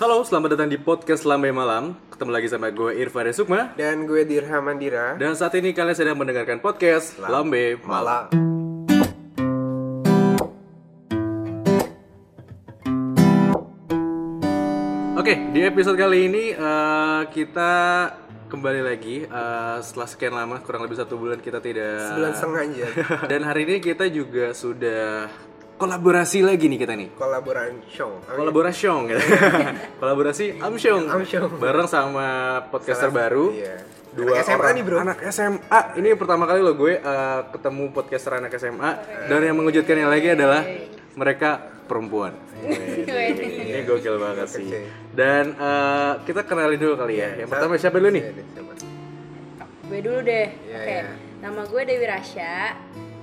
Halo, selamat datang di podcast Lambai Malam. Ketemu lagi sama gue Irfan Sukma. Dan gue Dirham Mandira. Dan saat ini kalian sedang mendengarkan podcast Lambe Malam. Oke, di episode kali ini eh, kita kembali lagi eh, setelah sekian lama, kurang lebih satu bulan kita tidak. Sebulan setengah aja. Dan hari ini kita juga sudah kolaborasi lagi nih kita nih. Kolaborasi. Kolaborasi gitu. Kolaborasi Amsyong. Amsyong. Bareng sama podcaster baru. Iya. Dua Anak SMA orang. nih, bro. Anak SMA. Ini yang pertama kali lo gue eh, ketemu podcaster anak SMA dan yang mengejutkannya lagi adalah mereka perempuan. Ini gokil banget sih. Dan eh, kita kenalin dulu kali ya. Yang pertama siapa dulu nih? Iya, siapa? Gue dulu deh. Iya, Oke. iya. Nama gue Dewi Rasya.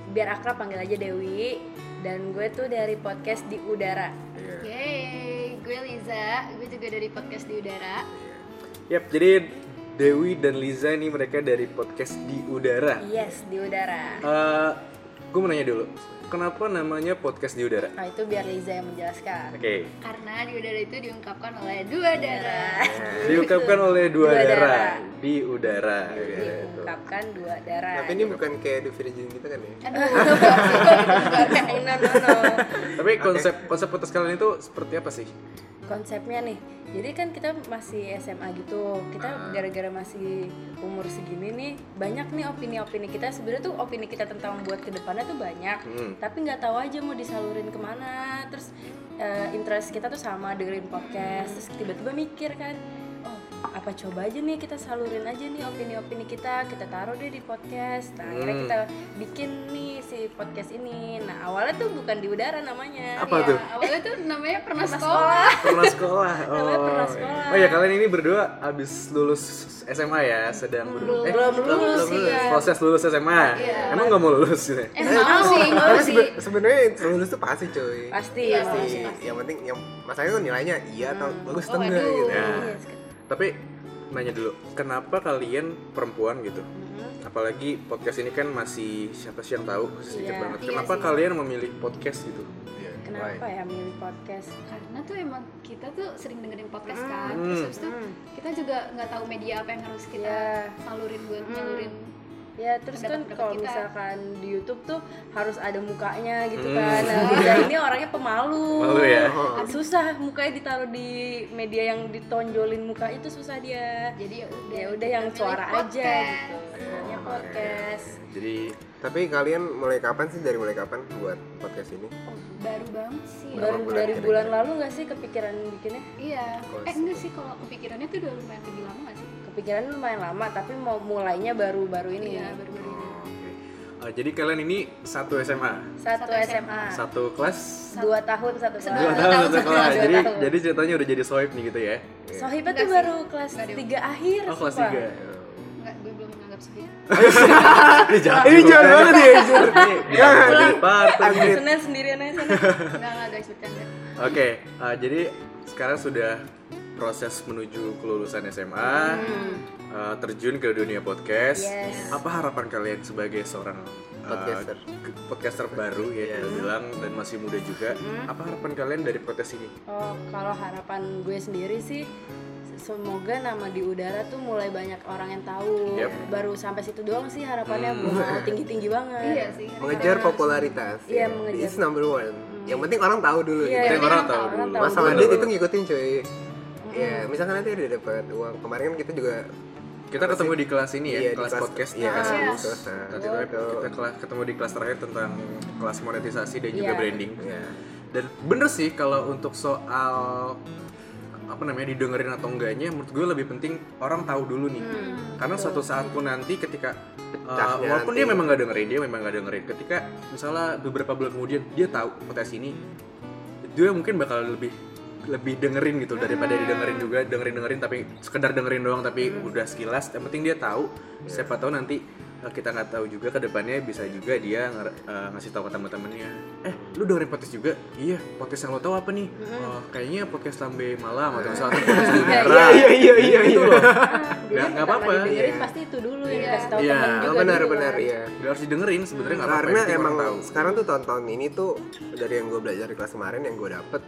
Biar akrab panggil aja Dewi. Dan gue tuh dari podcast di udara. Iya. Yeay, gue Liza, gue juga dari podcast di udara. Yap, jadi Dewi dan Liza ini mereka dari podcast di udara. Yes, di udara. Eh, gue mau nanya dulu, kenapa namanya podcast di udara? Nah itu biar Liza yang menjelaskan. Oke, Karena di udara itu diungkapkan oleh dua darah. diungkapkan oleh dua, Dua darah. darah. di udara. Jadi gitu. diungkapkan dua darah. Tapi ini bukan kayak The Virgin gitu kan ya? Aduh, no, no, no. Tapi konsep konsep podcast kalian itu seperti apa sih? Konsepnya nih, jadi kan kita masih SMA gitu. Kita gara-gara masih umur segini nih, banyak nih opini-opini kita. Sebenarnya tuh opini kita tentang buat ke depannya tuh banyak. Hmm. tapi nggak tahu aja mau disalurin ke mana terus eh, interest kita tuh sama dengerin podcast terus tiba-tiba mikir kan apa coba aja nih kita salurin aja nih opini-opini kita kita taruh deh di podcast nah akhirnya Hmm. kita bikin nih si podcast ini nah awalnya tuh bukan di udara namanya Apa ya, tuh? Awalnya tuh namanya pernah Pernah sekolah. Pernah sekolah. Oh. Namanya pernah sekolah. Oh ya kalian ini berdua abis lulus SMA ya, sedang Belum. eh, belum lulus belum iya Proses lulus SMA. Iya. Emang nggak mau lulus gitu? Eh, mau sih, mau Tapi sih. sebe- sebenarnya lulus tuh pasti cuy. pasti Iya, pasti. pasti. Pasti. Yang penting yang masalahnya tuh nilainya iya atau bagus Oh, atau enggak aduh. gitu. Ya. Tapi nanya dulu, kenapa kalian perempuan gitu? Mhm. Apalagi podcast ini kan masih siapa sih yang tahu sedikit Iya. banget. Iya Kenapa sih. kalian memilih podcast gitu? Iya. kenapa Why? ya milih podcast Karena tuh emang kita tuh sering dengerin podcast kan. Hmm. Terus habis itu Hmm. kita juga nggak tahu media apa yang harus kita Iya. salurin buat Hmm. nyalurin. Ya terus kan kalau kita. misalkan di YouTube tuh harus ada mukanya gitu Hmm. kan. Nah, Liza ini orangnya pemalu. Malu ya? Oh. Susah mukanya ditaruh di media yang ditonjolin muka itu susah dia. Jadi ya udah. Ya udah yang suara milih aja podcast. gitu. Sebenarnya podcast. Jadi Tapi kalian mulai kapan sih dari mulai kapan buat podcast ini? Oh, baru banget sih. Baru bulan dari bulan lalu nggak sih kepikiran bikinnya? Iya. Oh, Eh enggak sih kalau kepikirannya tuh udah lumayan lebih lama gak Kepikiran lumayan lama tapi mau mulainya baru-baru ini. Iya, baru-baru ini. eh, jadi kalian ini satu SMA, Satu, Satu SMA. satu kelas, Dua tahun satu Dua dua kelas. tahun satu kelas. tahun. Jadi tahun. jadi ceritanya udah jadi sohib nih gitu ya? Enggak tuh sih. baru kelas Enggak deh. 3 akhir. Oh kelas tiga. Enggak, gue belum menganggap sih. Ini jahat Ini juga. jahat banget ya. Ini jangan jadi partai. Senin sendirian aja sana. Enggak, enggak guys, bercanda. Oke, uh, jadi sekarang sudah proses menuju kelulusan SMA, uh, terjun ke dunia podcast. Yes. Apa harapan kalian sebagai seorang uh, Podcaster. ke- podcaster baru ya Yes. kita bilang dan masih muda juga? Apa harapan kalian dari podcast ini? Oh, kalau harapan gue sendiri sih semoga nama di udara tuh mulai banyak orang yang tahu. Yep. Baru sampai situ doang sih harapannya Hmm. belum mau tinggi-tinggi banget. Iya sih. Mengejar popularitas. Iya, ya. mengejar. It's number one. Yang penting orang tahu dulu. Iya, gitu. Yang orang penting tahu orang dulu. tahu Masalah dulu. duit itu ngikutin cuy. Ya, misalkan nanti udah dapat uang. Kemarin kan kita juga Kita Apa ketemu sih? di kelas ini ya, Iya, kelas, kelas- podcast iya, kelas Iya. kelas, nah, Nanti itu. kita kelas ketemu di kelas terakhir tentang kelas monetisasi dan juga Iya. branding. ya. Dan bener sih kalau untuk soal apa namanya didengerin atau enggaknya menurut gue lebih penting orang tahu dulu nih karena suatu saat pun nanti ketika uh, walaupun nanti. dia memang nggak dengerin dia memang nggak dengerin ketika misalnya beberapa bulan kemudian dia tahu potensi ini dia mungkin bakal lebih lebih dengerin gitu daripada didengerin juga dengerin dengerin tapi sekedar dengerin doang tapi udah sekilas. Yang penting dia tahu. Siapa tahu nanti eh, kita nggak tahu juga ke depannya bisa juga dia eh, ngasih tahu ke teman-temannya. Eh lu dengerin podcast juga? Iya podcast yang lo tahu apa nih? Oh, kayaknya podcast lambe malam atau misalnya podcast di Iya, iya, iya, iya, Gitu iya. loh. Jadi nggak nggak apa-apa. Iya. pasti itu dulu yang Iya. dikasih tahu Iya. temen Oh, juga benar dulu benar ya. Gak harus didengerin sebenarnya nggak apa-apa Karena emang tahu. sekarang tuh tahun-tahun ini tuh dari yang gue belajar di kelas kemarin yang gue dapet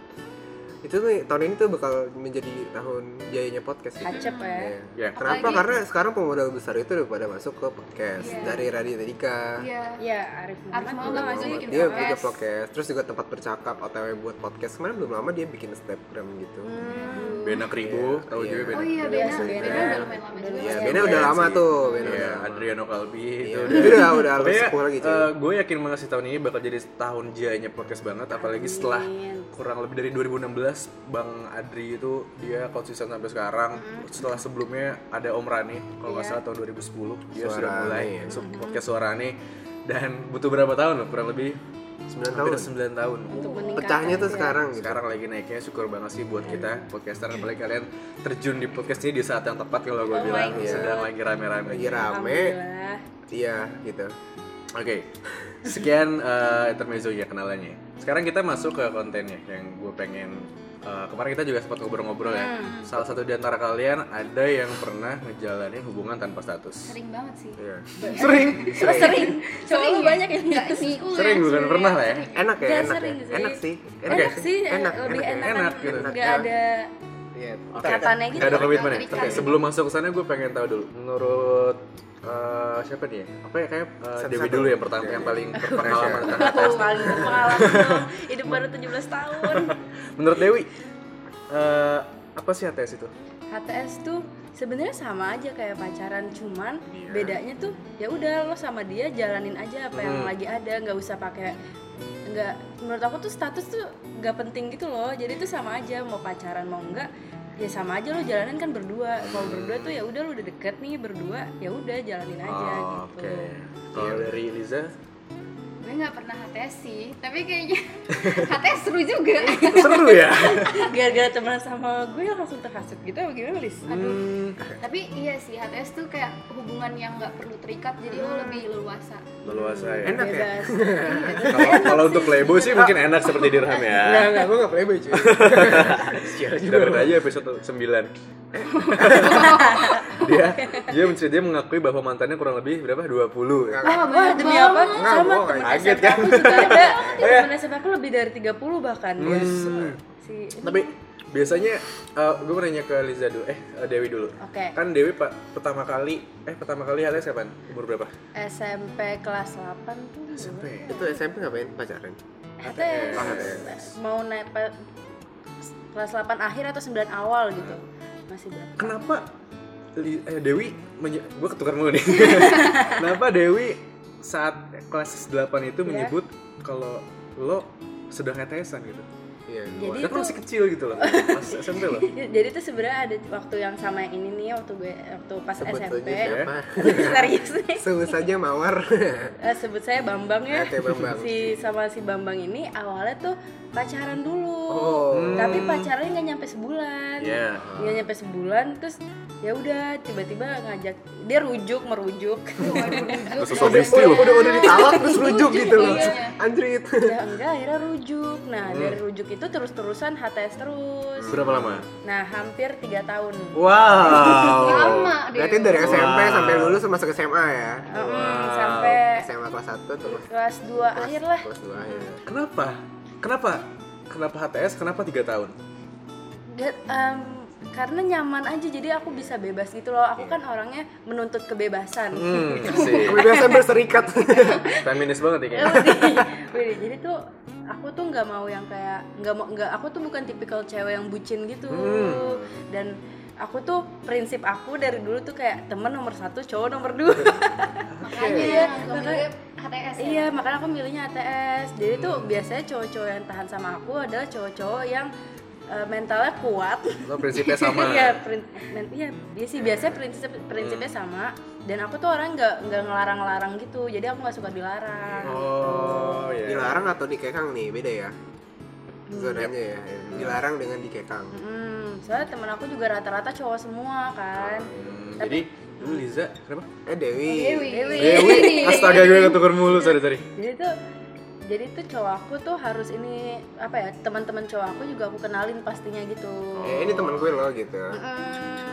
itu tuh tahun ini tuh bakal menjadi tahun jayanya podcast gitu. Hacep ya. Iya. Ya. Kenapa? Apalagi- Karena sekarang pemodal besar itu udah pada masuk ke podcast Iya. dari Raditya Dika. Iya. Iya, Arif Arif Muhammad Muhammad nggak juga sih? bikin Dia podcast. terus juga tempat bercakap OTW buat podcast. Kemarin belum lama dia bikin snapgram gitu. Hmm. Bena Kribo, Iya, tahu iya. juga Bena. Oh iya, Bena Bena. Bena Bena. udah lumayan lama juga. Iya, Iya, Bena iya udah lama tuh, Bena Iya, udah. Adriano Kalbi Iya, itu udah udah ya, sepuh lagi eh, gue yakin banget sih tahun ini bakal jadi tahun jayanya podcast banget apalagi setelah kurang lebih dari 2016 Bang Adri itu dia konsisten sampai sekarang setelah sebelumnya ada Om Rani kalau nggak Iya. salah tahun 2010 dia Suara sudah mulai ya. podcast Suara Rani dan butuh berapa tahun loh kurang lebih 9 hampir tahun. 9 tahun Untuk Pecahnya tuh ya. sekarang gitu. sekarang lagi naiknya syukur banget sih buat kita podcaster apalagi kalian terjun di podcast ini di saat yang tepat kalau gue Oh bilang God. sedang lagi rame-rame Lagi rame. Alhamdulillah. Iya, gitu. Oke, sekian uh, intermezzo ya kenalannya. Sekarang kita masuk ke kontennya yang gue pengen. Uh, kemarin kita juga sempat ngobrol-ngobrol ya. Hmm. Salah satu di antara kalian ada yang pernah ngejalanin hubungan tanpa status. Sering banget sih. Iya. Sering. Sering. Cowok lu ya? banyak yang Enggak gitu. sih, gue Sering bukan pernah lah ya. Enak ya, enak sering ya. sih. Enak sih. Enak sih, Enak, lebih enak, enak, enak kan gitu. nggak Ya. ada Iya. ikatannya gitu. Gak ada komitmen ya. Oke, sebelum masuk ke sana gue pengen tahu dulu. Menurut uh, siapa nih? ya? Apa ya kayak uh. Dewi dulu yang pertama yang paling berpengalaman tentang paling berpengalaman. Hidup baru 17 tahun. Menurut Dewi, uh, apa sih HTS itu? HTS tuh sebenarnya sama aja kayak pacaran cuman Iya. bedanya tuh ya udah lo sama dia jalanin aja apa yang Hmm. lagi ada nggak usah pakai nggak menurut aku tuh status tuh nggak penting gitu loh jadi tuh sama aja mau pacaran mau enggak ya sama aja lo jalanin kan berdua. Kalau berdua tuh ya udah lo udah deket nih berdua ya udah jalanin aja Oh, gitu. Oke. Kalau dari Liza, Gue nggak pernah HTS sih, tapi kayaknya HTS seru juga. seru ya. gara-gara temenan sama gue langsung terhasut gitu apa gimana Lis? Hmm, tapi iya sih, HTS tuh kayak hubungan yang nggak perlu terikat, jadi lo lebih leluasa. leluasa ya. Enak ya? bebas Kalau kalau untuk playboy sih mungkin enak seperti dirham ya. Enggak, enggak, gue enggak playboy cuy. Dengerin aja episode 9 dia dia mencerita dia mengakui bahwa mantannya kurang lebih berapa 20 ya. Enggak, Wah demi apa? Enggak, Sama temen kaget kan? aku juga ada Temen SMP aku lebih dari 30 bahkan Hmm. si Tapi biasanya gue mau nanya ke Liza dulu, eh eh, Dewi dulu. Oke Kan Dewi pak pertama kali eh pertama kali HTS kapan? Umur berapa? SMP kelas 8 tuh SMP. Itu SMP ngapain pacaran? HTS Oh, HTS. Mau naik kelas 8 akhir atau 9 awal gitu Masih berapa? Kenapa Li- eh, Dewi gue ketukar mulu nih. Kenapa Dewi saat kelas 8 itu menyebut kalau lo sedang HTS-an gitu? Iya. Jadi Kan itu- masih kecil gitu loh, pas SMP loh. Jadi tuh sebenarnya ada waktu yang sama yang ini nih waktu gue waktu pas Sebut SMP siapa? serius nih Sebut saja Mawar. Eh, sebut saya Bambang ya. Oke, Bambang. Si sama si Bambang ini awalnya tuh pacaran dulu. Oh. Tapi pacarnya nggak nyampe sebulan. Iya. Nggak nyampe sebulan terus ya udah tiba-tiba ngajak dia rujuk merujuk. Udah, udah, udah, ditalak terus rujuk gitu loh. Iya. Anjrit. ya enggak akhirnya rujuk. Nah, dari rujuk itu terus-terusan HTS terus. Berapa lama? Nah, hampir tiga tahun. Wow. Lama. Berarti dari SMP Wow. sampai lulus masuk SMA ya? Mm, sampai SMA kelas 1 terus kelas 2 akhir lah. kelas 2 akhir. Kenapa? Kenapa? Kenapa HTS? Kenapa tiga tahun? Gak, em, karena nyaman aja jadi aku bisa bebas gitu loh aku kan orangnya menuntut kebebasan Hmm. Kebebasan berserikat. Feminis banget ya Ya, kayaknya. Widih. Widih, jadi tuh aku tuh nggak mau yang kayak nggak mau nggak aku tuh bukan tipikal cewek yang bucin gitu Hmm. dan aku tuh prinsip aku dari dulu tuh kayak temen nomor satu cowok nomor dua Makanya Iya, milih HTS ya. iya makanya aku milihnya ATS jadi tuh biasanya cowok-cowok yang tahan sama aku adalah cowok-cowok yang eh, mentalnya kuat Lo prinsipnya sama. Iya, prin- iya, dia sih biasanya prinsip prinsipnya sama. Dan aku tuh orang nggak nggak ngelarang-larang gitu, jadi aku nggak suka dilarang. Oh, ya. Dilarang atau dikekang nih, beda ya? Zonanya ya. Dilarang dengan dikekang. Hmm, soalnya temen aku juga rata-rata cowok semua kan. Hmm, jadi lu Liza kenapa? Eh Dewi. Dewi. Dewi. Dewi. Astaga gue ketukar mulu sorry sorry. Jadi tuh jadi tuh cowok aku tuh harus ini apa ya teman-teman cowok aku juga aku kenalin pastinya gitu. Eh, ini teman gue loh gitu. Mm-mm.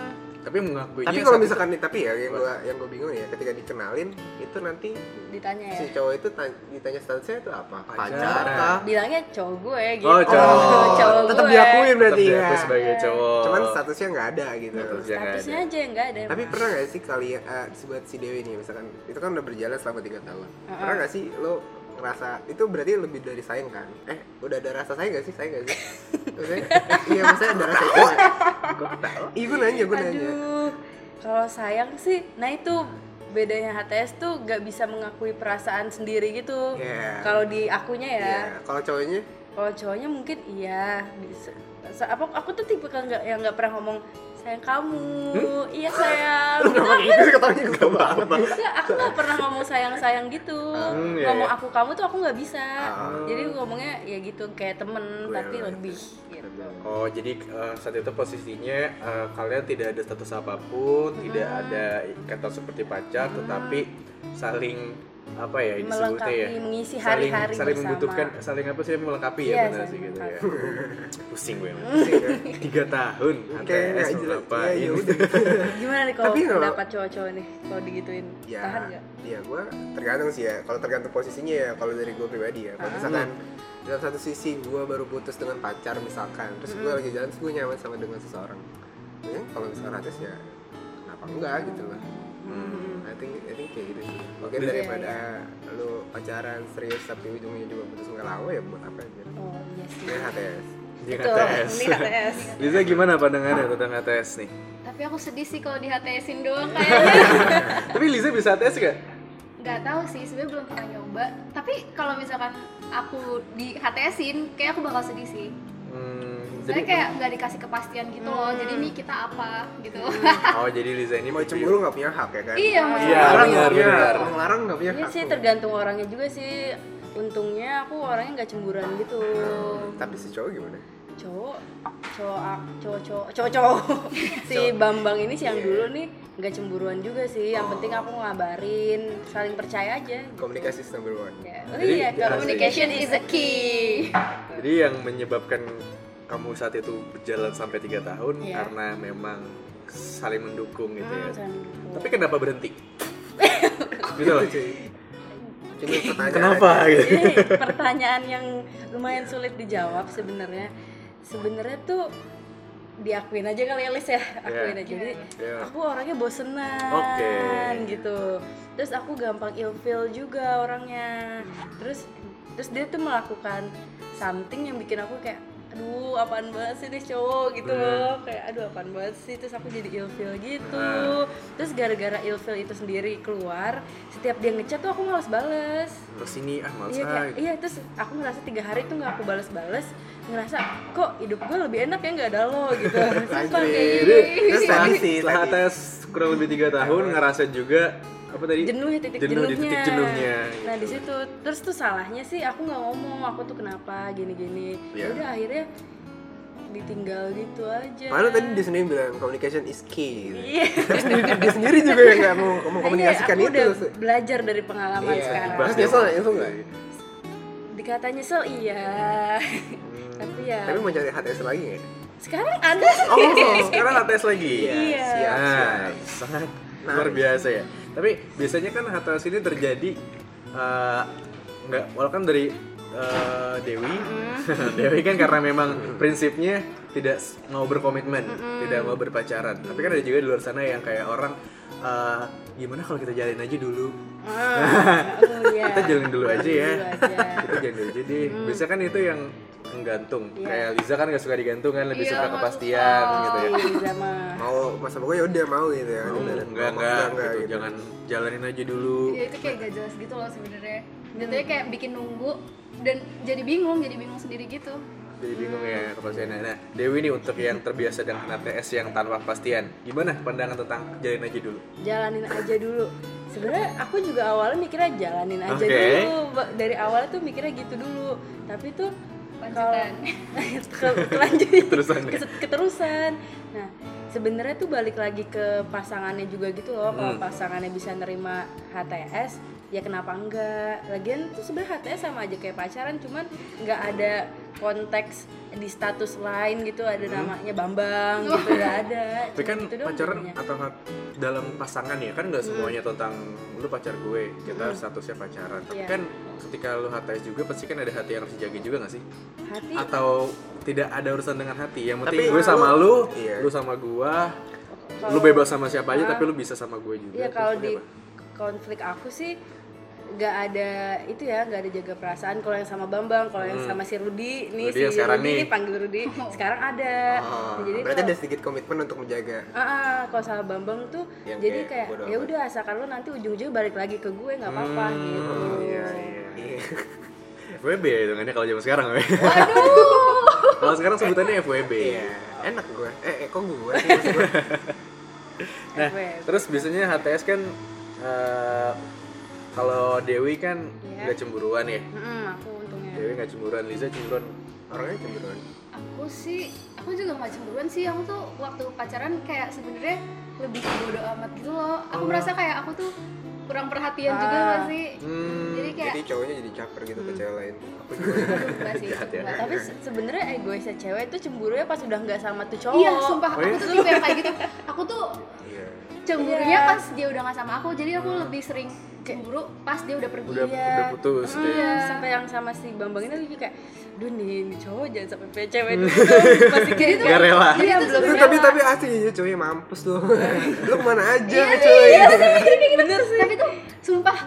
Tapi mengakuinya tapi kalau misalkan nih tapi ya yang gua yang gua bingung ya ketika dikenalin itu nanti ditanya ya? si cowok itu tan- ditanya statusnya itu apa? Pacaran. pacar kah? Bilangnya cowok gue gitu. Oh, cowok. cowok tetap gue. diakuin berarti tetap ya. diakui sebagai cowok. Cuman statusnya nggak ada gitu. Statusnya statusnya ada. aja yang nggak ada tapi pernah nggak sih kali uh, buat si Dewi nih misalkan itu kan udah berjalan selama tiga tahun. Pernah nggak sih lo ngerasa itu berarti lebih dari sayang kan? Eh udah ada rasa sayang gak sih? Sayang gak sih? Maksudnya, iya maksudnya ada rasa itu nggak? iya gue nanya gue nanya. Kalau sayang sih nah itu bedanya HTS tuh gak bisa mengakui perasaan sendiri gitu. Iya. kalau di akunya ya. Iya, kalau cowoknya? Kalau cowoknya mungkin iya bisa. Sa- apa aku tuh tipe kan nggak yang nggak pernah ngomong sayang kamu. Iya sayang. Gitu Kenapa? Gitu sih ketawanya gue banget Enggak, aku nggak pernah ngomong sayang sayang gitu. Hmm, iya, ngomong iya. aku kamu tuh aku nggak bisa. Ah. jadi ngomongnya ya gitu kayak temen Gue tapi yang- lebih gitu. Oh jadi eh, saat itu posisinya eh, kalian tidak ada status apa pun, tidak ada ikatan seperti pacar, tetapi saling apa ya ini sebutnya Melengkapi, ya? mengisi saling, hari-hari saling bersama. membutuhkan saling apa sih melengkapi ya Iya, benar saling sih gitu ya. pusing gue tiga tahun jelas. ngapain ya, ya udah. Gimana nih kalau pendapat cowok-cowok nih kalau digituin? Ya tahan nggak? ya gue tergantung sih ya. Kalau tergantung posisinya ya kalau dari gue pribadi ya. Kalau Ah. misalkan dalam satu sisi gue baru putus dengan pacar misalkan terus gue lagi jalan terus gue nyaman sama dengan seseorang. Ya kalau misalkan ratus ya kenapa enggak gitu loh. Hmm. I think, I think kayak gitu sih oke Iya, daripada lu pacaran serius tapi ujungnya juga putus nggak lama ya buat apa aja? Oh iya sih. Ini HTS Di Betul, HTS ini HTS Liza gimana pandangannya tentang HTS nih? Tapi aku sedih sih kalau di HTSin doang kayaknya. Tapi Liza bisa HTS gak? nggak? Tahu sih sebenarnya belum pernah nyoba. Tapi kalau misalkan aku di HTSin kayak aku bakal sedih sih jadi kayak nggak dikasih kepastian gitu loh jadi nih kita apa gitu. Oh jadi Liza ini mau cemburu nggak punya hak ya kan? Iya mau Iya, Melarang benar, nggak punya melarang nggak punya Iya hak sih loh. tergantung orangnya juga sih. Untungnya aku orangnya nggak cemburuan gitu. Tapi si cowok gimana? Cowok cowok cowok cowok cowok cowok. Si Bambang ini sih yang dulu nih nggak cemburuan juga sih. Yang penting aku ngabarin saling percaya aja komunikasi is number one. Ya. oh Jadi, iya ya, communication is the key. Jadi yang menyebabkan kamu saat itu berjalan sampai tiga tahun Iya. karena memang saling mendukung gitu ya. Hmm, saling mendukung. Tapi kenapa berhenti? gitu loh. Cuma pertanyaan Kenapa gitu? ini pertanyaan yang lumayan sulit dijawab sebenarnya sebenarnya tuh diakuin aja kali ya Lis ya akuin Iya. aja jadi Iya. aku orangnya bosenan Oke. gitu terus aku gampang ilfeel juga orangnya terus terus dia tuh melakukan something yang bikin aku kayak aduh apaan banget sih nih cowok? Gitu Hmm. loh. Kayak aduh apaan banget sih? Terus aku jadi ilfeel gitu. Ah. terus gara-gara ilfeel itu sendiri keluar setiap dia ngechat tuh aku males bales. Terus ini ah males iya kayak iya terus aku ngerasa tiga hari tuh nggak aku balas-balas ngerasa kok hidup gue lebih enak ya nggak ada lo? Gitu. Sumpah kayak gitu. Terus setelah, tes kurang lebih tiga tahun ngerasa juga apa tadi? jenuh ya titik Jenuh jenuhnya. titik jenuhnya, nah gitu. di situ terus tuh salahnya sih aku nggak ngomong aku tuh kenapa gini-gini Iya. ya udah akhirnya ditinggal gitu aja Mana tadi dia sendiri bilang communication is key gitu. iya dia, dia sendiri juga yang nggak mau mengkomunikasikan Iya, aku itu. udah belajar dari pengalaman Iya. sekarang Terus nyesel nggak? Nyesel nggak? dikata nyesel iya tapi ya Tapi mau cari HTS lagi nggak? sekarang ada Oh, sekarang HTS lagi. Iya. Siap, Nah, siap. sangat luar biasa ya. Tapi biasanya kan HTS ini terjadi eh, nggak, walau kan dari eh, Dewi, Dewi kan karena memang prinsipnya tidak mau berkomitmen, tidak mau berpacaran. Tapi kan ada juga di luar sana yang kayak orang eh, gimana kalau kita jalin aja dulu, Ah, oh iya. kita jalin dulu aja ya, Dulu aja. kita jalin dulu aja deh. Biasa kan itu yang menggantung. Iya. Kayak Liza kan gak suka digantung kan, lebih Iya, suka kepastian suka. gitu ya. Iya, sama Mau masa pokoknya udah mau gitu ya. Oh, Udah, enggak, mau, enggak, enggak, gitu. gitu. jangan jalanin aja dulu. ya itu kayak gak jelas gitu loh sebenarnya jatuhnya kayak bikin nunggu dan jadi bingung jadi bingung sendiri gitu Jadi bingung ya kepastiannya. Nah, Dewi nih untuk yang terbiasa dengan HTS yang tanpa kepastian, gimana pandangan tentang jalin aja dulu? jalanin aja dulu sebenarnya aku juga awalnya mikirnya jalanin aja Oke. dulu dari awal tuh mikirnya gitu dulu tapi tuh kalau lanjutan ke- kelanjutan Keterusannya. Kes- keterusan. Nah sebenarnya tuh balik lagi ke pasangannya juga gitu loh. Kalau Hmm. pasangannya bisa nerima HTS ya kenapa enggak? Lagian tuh sebenarnya HTS sama aja kayak pacaran cuman nggak ada konteks di status lain gitu ada namanya Bambang gitu nggak ada Tapi kan gitu pacaran atau dalam pasangan ya kan nggak semuanya tentang lu pacar gue kita statusnya pacaran. Tapi Iya. kan ketika lu HTS juga pasti kan ada hati yang harus dijaga juga nggak sih? hati Atau tidak ada urusan dengan hati. Yang penting Tapi gue sama lu, Iya. lu sama gua, Kalau- lu bebas sama siapa aja Ah. tapi lu bisa sama gue juga. Iya kalau di apa? konflik aku sih nggak ada itu ya nggak ada jaga perasaan kalau yang sama Bambang kalau yang sama si Rudi nih Hmm. Rudi si Rudi nih. panggil Rudi sekarang ada Oh, jadi berarti kalau- ada sedikit komitmen untuk menjaga Ah, ah, kalau sama Bambang tuh Yang jadi kayak kayak ya udah asalkan lo nanti ujung-ujungnya balik lagi ke gue nggak apa-apa Hmm, gitu. iya, iya. FWB ya hitungannya kalau zaman sekarang ya. kalau sekarang sebutannya FWB. Iya, enak gue. Eh, eh kok gue sih? Nah, FWB. terus biasanya HTS kan eh, kalau Dewi kan Iya. nggak cemburuan ya. Mm-mm, aku untungnya. Dewi nggak cemburuan, Liza cemburuan. Orangnya cemburuan. aku sih aku juga nggak cemburuan sih aku tuh waktu pacaran kayak sebenarnya lebih bodo amat gitu loh aku merasa kayak aku tuh kurang perhatian juga Ah. nggak sih Hmm, jadi kayak Jadi cowoknya jadi caper gitu ke cewek lain. Aku juga. enggak sih ya. Tapi se- sebenarnya egoisnya cewek itu cemburu ya pas udah nggak sama tuh cowok. iya sumpah Oh, iya? aku tuh tipe yang kayak gitu aku tuh Iya. Cemburunya Iya. pas dia udah nggak sama aku jadi aku lebih sering cemburu pas dia udah pergi udah Iya. udah putus Hmm, deh. Iya. Sampai yang sama si Bambang ini lagi kayak, duh nih, cowok jangan sampai punya cewek dulu dong." Masih kayak gitu. Nggak rela. Iya, Itu belum Lu, rela. tapi tapi asli ya cowoknya mampus tuh. Lu ke mana aja Iya, cuy? Iya sih, bener sih. tapi tuh sumpah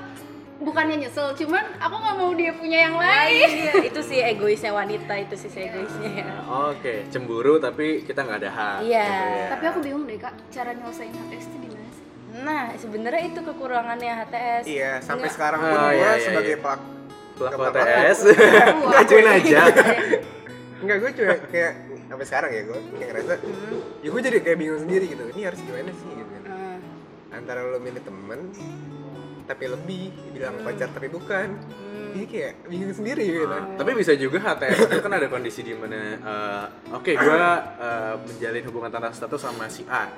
bukannya nyesel cuman aku nggak mau dia punya yang Nah, lain iya, itu sih egoisnya wanita itu sih si egoisnya ya. Oke, cemburu tapi kita nggak ada hak. Iya. gitu ya. tapi aku bingung deh kak cara nyelesain HTS itu gimana sih Nah, sebenarnya itu kekurangannya HTS. Iya, sampai sekarang pun Oh, gue iya, iya, sebagai iya. pelaku pelaku HTS, pelaku. ngajuin aja. Enggak, gue cuma kayak sampai sekarang ya gue kayak ngerasa ya gue jadi kayak bingung sendiri gitu ini harus gimana sih gitu kan Hmm. antara lo milih temen tapi lebih bilang pacar tapi bukan jadi kayak bingung sendiri gitu Tapi bisa juga HTS itu kan ada kondisi di mana eh, oke gua eh, menjalin hubungan tanpa status sama si A.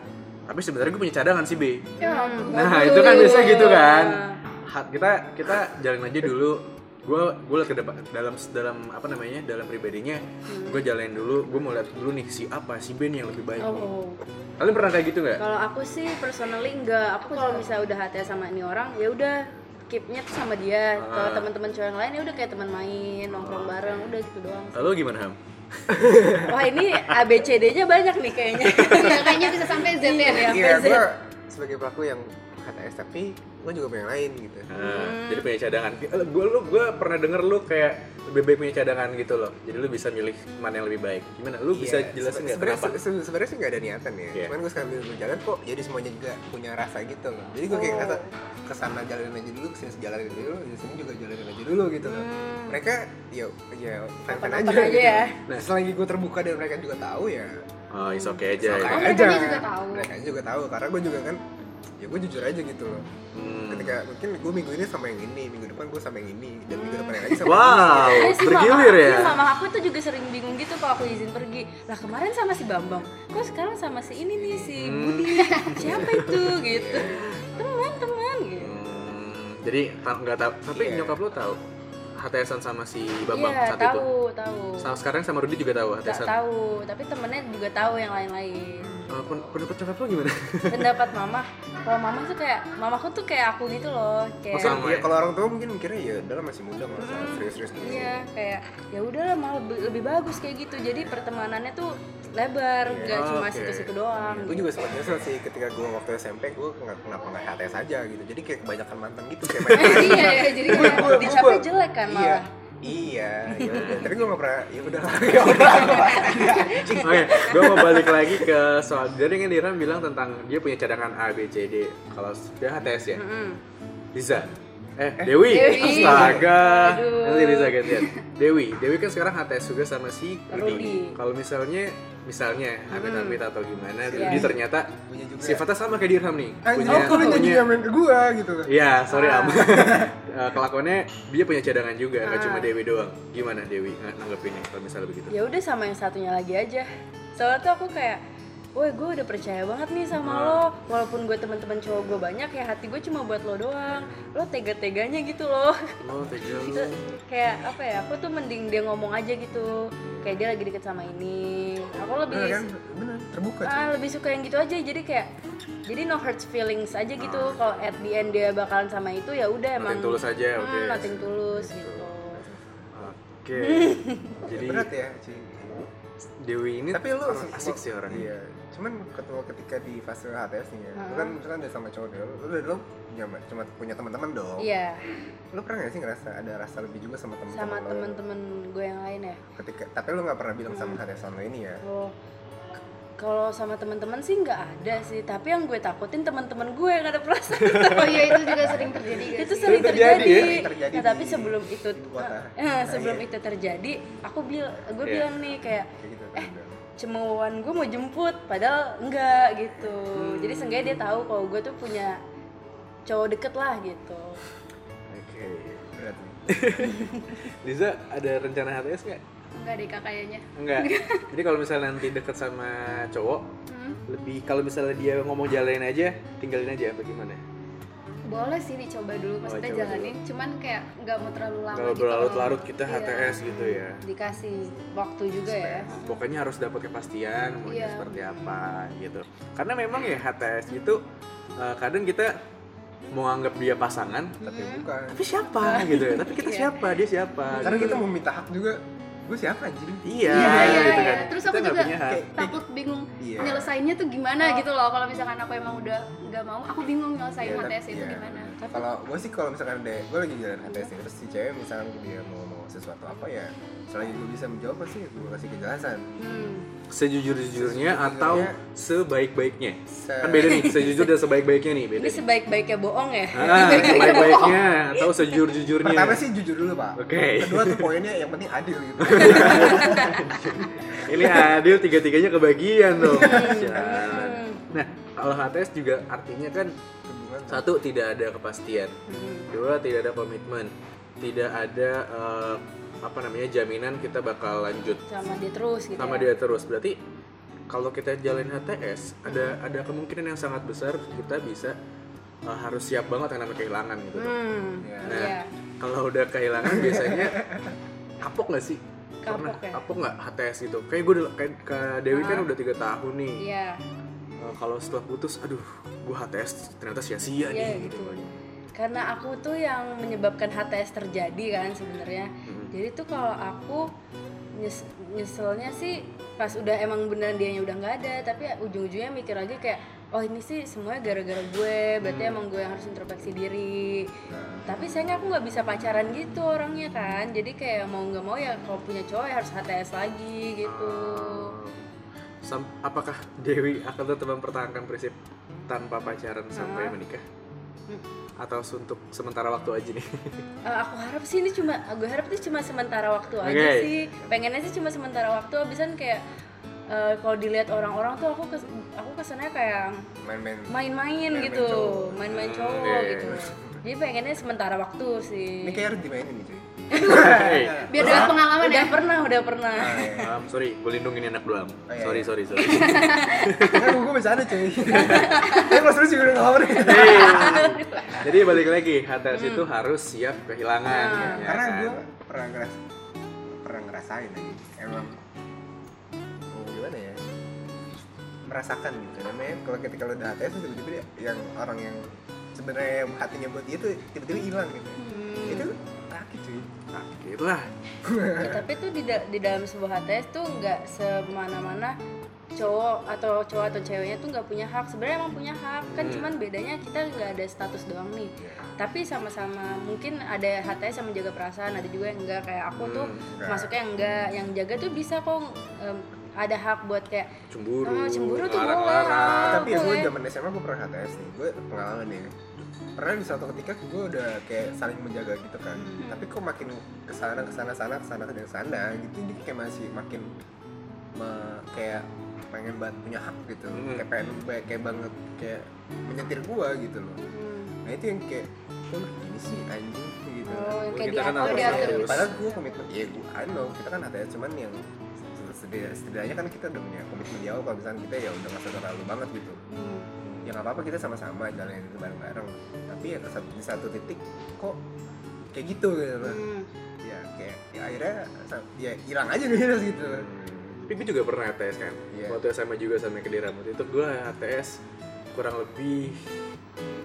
Tapi sebenarnya gue punya cadangan si B. ya Nah, itu kan biasa gitu kan. Ha- kita kita jalan aja dulu. Gue gue liat ke depan dalam dalam apa namanya dalam pribadinya gue jalanin dulu gue mau lihat dulu nih si apa si B nih yang lebih baik nih. Oh. kalian pernah kayak gitu nggak Kalau aku sih personally enggak. Aku kalau misalnya udah HTS sama ini orang, ya udah keepnya tuh sama dia. Kalau Ah. teman-teman cowok yang lain ya udah kayak teman main, nongkrong bareng, udah gitu doang. lalu gimana ham Wah ini ABCD-nya banyak nih kayaknya. ya kayaknya bisa sampai Z ya PZ. gue sebagai pelaku yang HTS tapi gue juga punya yang lain gitu Nah, jadi punya cadangan gue lu gue pernah denger lu kayak lebih baik punya cadangan gitu loh jadi lu bisa milih mana yang lebih baik gimana lu bisa Iya, jelasin nggak sebenarnya kenapa se- se- sebenarnya sih nggak ada niatan ya Iya. cuman gue sekarang berjalan kok jadi semuanya juga punya rasa gitu loh jadi gue kayak Oh. ngerasa ke sana jalanin aja dulu ke sini jalanin aja dulu di sini juga jalanin aja dulu gitu loh Hmm. mereka ya ya fan fan aja, aja gitu. ya. nah selagi gue terbuka dan mereka juga tahu ya oh is oke aja oke ya. Oh, aja mereka juga tahu. mereka juga tahu karena gue juga kan ya gue jujur aja gitu loh Hmm. ketika mungkin gue minggu ini sama yang ini minggu depan gue sama yang ini dan minggu depan yang lagi sama Wow. yang ini bergilir ya? mama aku tuh juga sering bingung gitu kalau aku izin pergi. Lah kemarin sama si Bambang, kok sekarang sama si ini nih si Hmm. Budi. Siapa itu gitu? Teman teman gitu. Hmm, jadi nggak tahu tapi Iya. nyokap lu tahu HTSan sama si Bambang Iya saat itu tahu tahu. Sama sekarang sama Rudi juga tahu HTSan tahu, tapi temennya juga tahu yang lain-lain. Pen- pendapat nyokap lu gimana Pendapat mama, kalau mama tuh kayak mamaku tuh kayak aku gitu loh, kayak Masa? Sama ya ya? kalau orang tua mungkin mikirnya ya udah lah, masih muda nggak usah serius-serius gitu Iya, kayak ya udahlah malah lebih, lebih bagus kayak gitu. Jadi pertemanannya tuh lebar, Iya. gak cuma Oke. situ-situ doang. gue juga sempat nyesel sih ketika gue waktu SMP gue nggak kenapa nggak HTS aja gitu jadi kayak kebanyakan mantan gitu kayak iya ya jadi kayak Dicapnya gua- jelek kan iya malah. iya ya udah. tapi gue nggak pernah ya udah ya udah Oke, gue mau balik lagi ke soal dari yang Diran bilang tentang dia punya cadangan A, B, C, D. Kalau dia HTS ya, Mm-mm. Liza. Eh, Dewi. Dewi. Astaga. Aduh. Nanti Liza gantian. Dewi. Dewi kan sekarang HTS juga sama si Rudi. Rudi. Kalau misalnya misalnya amit-amit atau gimana, Iya. Rudi ternyata punya juga sifatnya sama kayak Dirham nih. oh kok lu jadi punya- main ke gue gitu Iya, sorry Ah. Am. Eh, kelakuannya dia punya cadangan juga, nggak Ah. cuma Dewi doang. Gimana Dewi nanggepinnya kalau misalnya begitu? Ya udah sama yang satunya lagi aja. Soalnya tuh aku kayak woi gue udah percaya banget nih sama lo. Walaupun gue teman-teman cowok gue banyak ya hati gue cuma buat lo doang. Lo tega-teganya gitu loh. Lo tega kayak apa ya aku tuh mending dia ngomong aja gitu. Kayak dia lagi deket sama ini. Aku lebih bener kan? Bener terbuka ah lebih suka yang gitu aja. Jadi kayak jadi no hurt feelings aja gitu. Kalau at the end dia bakalan sama itu ya udah emang. Nothing tulus aja, Hmm, oke. nothing tulus gitu. oke. Jadi berat ya Dewi ini tapi lu asik sih orangnya. iya cuman ketemu ketika di fase HTS nih ya lu kan misalkan udah sama cowok dulu lu udah lu punya cuma punya teman-teman dong. Iya. Lu pernah gak sih ngerasa ada rasa lebih juga sama teman-teman sama lo? temen-temen gue yang lain ya? Ketika tapi lu nggak pernah bilang sama HTS lo ini ya? Kalau kalau sama teman-teman sih nggak ada sih tapi yang gue takutin teman-teman gue yang ada perasaan. Oh iya itu juga sering terjadi guys itu sering terjadi. terjadi, ya? Terjadi Nah, tapi sebelum itu eh, sebelum Iya. itu terjadi aku bilang gue Iya. bilang nih kayak kayak gitu eh cemoohan gue mau jemput padahal enggak gitu. Jadi seenggaknya dia tahu kalau gue tuh punya cowok deket lah gitu. Oke berat nih. Liza ada rencana HTS nggak? Enggak deh kak kayaknya. Enggak. Jadi kalau misalnya nanti deket sama cowok Hmm. lebih kalau misalnya dia ngomong jalanin aja tinggalin aja apa gimana boleh sih dicoba dulu maksudnya coba jalanin. cuman kayak nggak mau terlalu lama kalau gitu berlarut-larut kita Iya. HTS gitu ya. Dikasih waktu juga ya. Pokoknya harus dapat kepastian maunya Iya. seperti apa gitu. Karena memang ya HTS itu eh, kadang kita mau anggap dia pasangan tapi bukan. Tapi siapa? gitu ya. Tapi kita Iya. siapa? Dia siapa? Karena gitu. kita mau minta hak juga gue siapa anjing iya, Iya, iya, gitu iya. kan Terus kita aku juga kayak- takut bingung Iya. nyelesainnya tuh gimana gitu loh kalau misalkan aku emang udah nggak mau aku bingung nyelesain Iya, HTS itu iya. gimana kalau gue sih kalau misalkan ada gue lagi jalan HTS nih terus si cewek misalkan dia mau ngomong sesuatu apa ya selagi gue bisa menjawab pasti gue kasih kejelasan hmm. Sejujur-jujurnya atau sebaik-baiknya? Se- kan beda nih sejujur dan sebaik-baiknya nih beda ini sebaik-baiknya bohong ya? Ah, sebaik-baiknya atau sejujur-jujurnya? Pertama sih jujur dulu pak. Oke. kedua tuh poinnya yang penting adil gitu. Ini adil tiga-tiganya kebagian dong. Hmm. Nah kalau HTS juga artinya kan satu tidak ada kepastian. Dua tidak ada komitmen. Tidak ada eh, apa namanya jaminan kita bakal lanjut sama dia terus gitu sama ya. dia terus berarti kalau kita jalin HTS ada ada kemungkinan yang sangat besar kita bisa eh, harus siap banget namanya kehilangan gitu hmm. Ya. nah Iya. kalau udah kehilangan biasanya kapok nggak sih Kapok ya? kapok nggak HTS gitu kayak gue kayak Kak Dewi kan Ah. udah tiga tahun nih iya Eh, kalau setelah putus aduh gue HTS ternyata sia-sia Iya, nih gitu, gitu. karena aku tuh yang menyebabkan HTS terjadi kan sebenarnya Hmm. Jadi tuh kalau aku nyes nyeselnya sih pas udah emang beneran dianya udah nggak ada tapi ujung-ujungnya mikir lagi kayak oh ini sih semuanya gara-gara gue berarti emang gue yang harus introspeksi diri tapi sayangnya aku nggak bisa pacaran gitu orangnya kan jadi kayak mau nggak mau ya kalau punya cowok ya harus HTS lagi gitu Sam- apakah Dewi akan tetap mempertahankan prinsip tanpa pacaran sampai Ah. menikah Hmm. Atau untuk sementara waktu aja nih Eh, aku harap sih ini cuma gue harap ini cuma sementara waktu aja Oke. sih pengennya sih cuma sementara waktu abisan kayak eh, kalau dilihat orang-orang tuh aku kes, aku kesannya kayak main-main main-main Main-main gitu cowok. main-main cowok iya, iya. gitu jadi pengennya sementara waktu sih ini kayak harus dimainin nih cuy Hey, biar dapat pengalaman udah ya pernah udah pernah. Ah, iya. um, sorry gue lindungin anak doang Oh, iya, sorry iya. sorry sorry. Kan gue bercanda cuy. Tapi pas terus juga udah ngawur Hey. jadi balik lagi HTS itu harus siap kehilangan Nah, ya karena kan? gue pernah ngeras pernah ngerasain lagi emang oh, gimana ya? merasakan gitu. Namanya kalau ketika lo udah HTS tuh tiba-tiba dia- yang orang yang sebenarnya hatinya buat dia tuh tiba-tiba hilang gitu. Hmm. Itulah Ya, tapi tuh di, da- di dalam sebuah HTS tuh nggak semana-mana cowok atau cowok atau ceweknya tuh nggak punya hak. Sebenarnya emang punya hak. Kan Hmm. cuman bedanya kita nggak ada status doang nih. Tapi sama-sama mungkin ada HTS yang menjaga perasaan ada juga yang enggak kayak aku tuh Hmm, enggak. masuknya enggak yang jaga tuh bisa kok em, ada hak buat kayak cemburu Oh, cemburu tuh boleh. tapi ya gue zaman SMA gue pernah HTS nih. Gue pengalaman nih pernah di suatu ketika gue udah kayak saling menjaga gitu kan. Tapi kok makin ke sana ke sana sana ke sana ke sana sana gitu. Dia kayak masih makin me- kayak pengen banget punya hak gitu. Hmm. kayak pengen kayak, kayak banget kayak menyetir gue gitu loh. Hmm, nah itu yang kayak kok lu gini sih anjing gitu. Oh yang Kita kayak kan diatur harus diatur. Serius. padahal gue komitmen ya gue I know kita kan HTS cuman yang setidak- setidaknya kan kita udah punya komitmen di awal. Kalau misalnya kita ya udah nggak terlalu banget gitu. Hmm. Ya nggak apa-apa kita sama-sama jalan itu bareng-bareng tapi ya ke di satu titik kok kayak gitu gitu loh Hmm. ya kayak ya akhirnya ya hilang aja nih gitu loh. Tapi gue juga pernah HTS kan. Iya. Waktu SMA juga sama Kediri Waktu itu gue HTS kurang lebih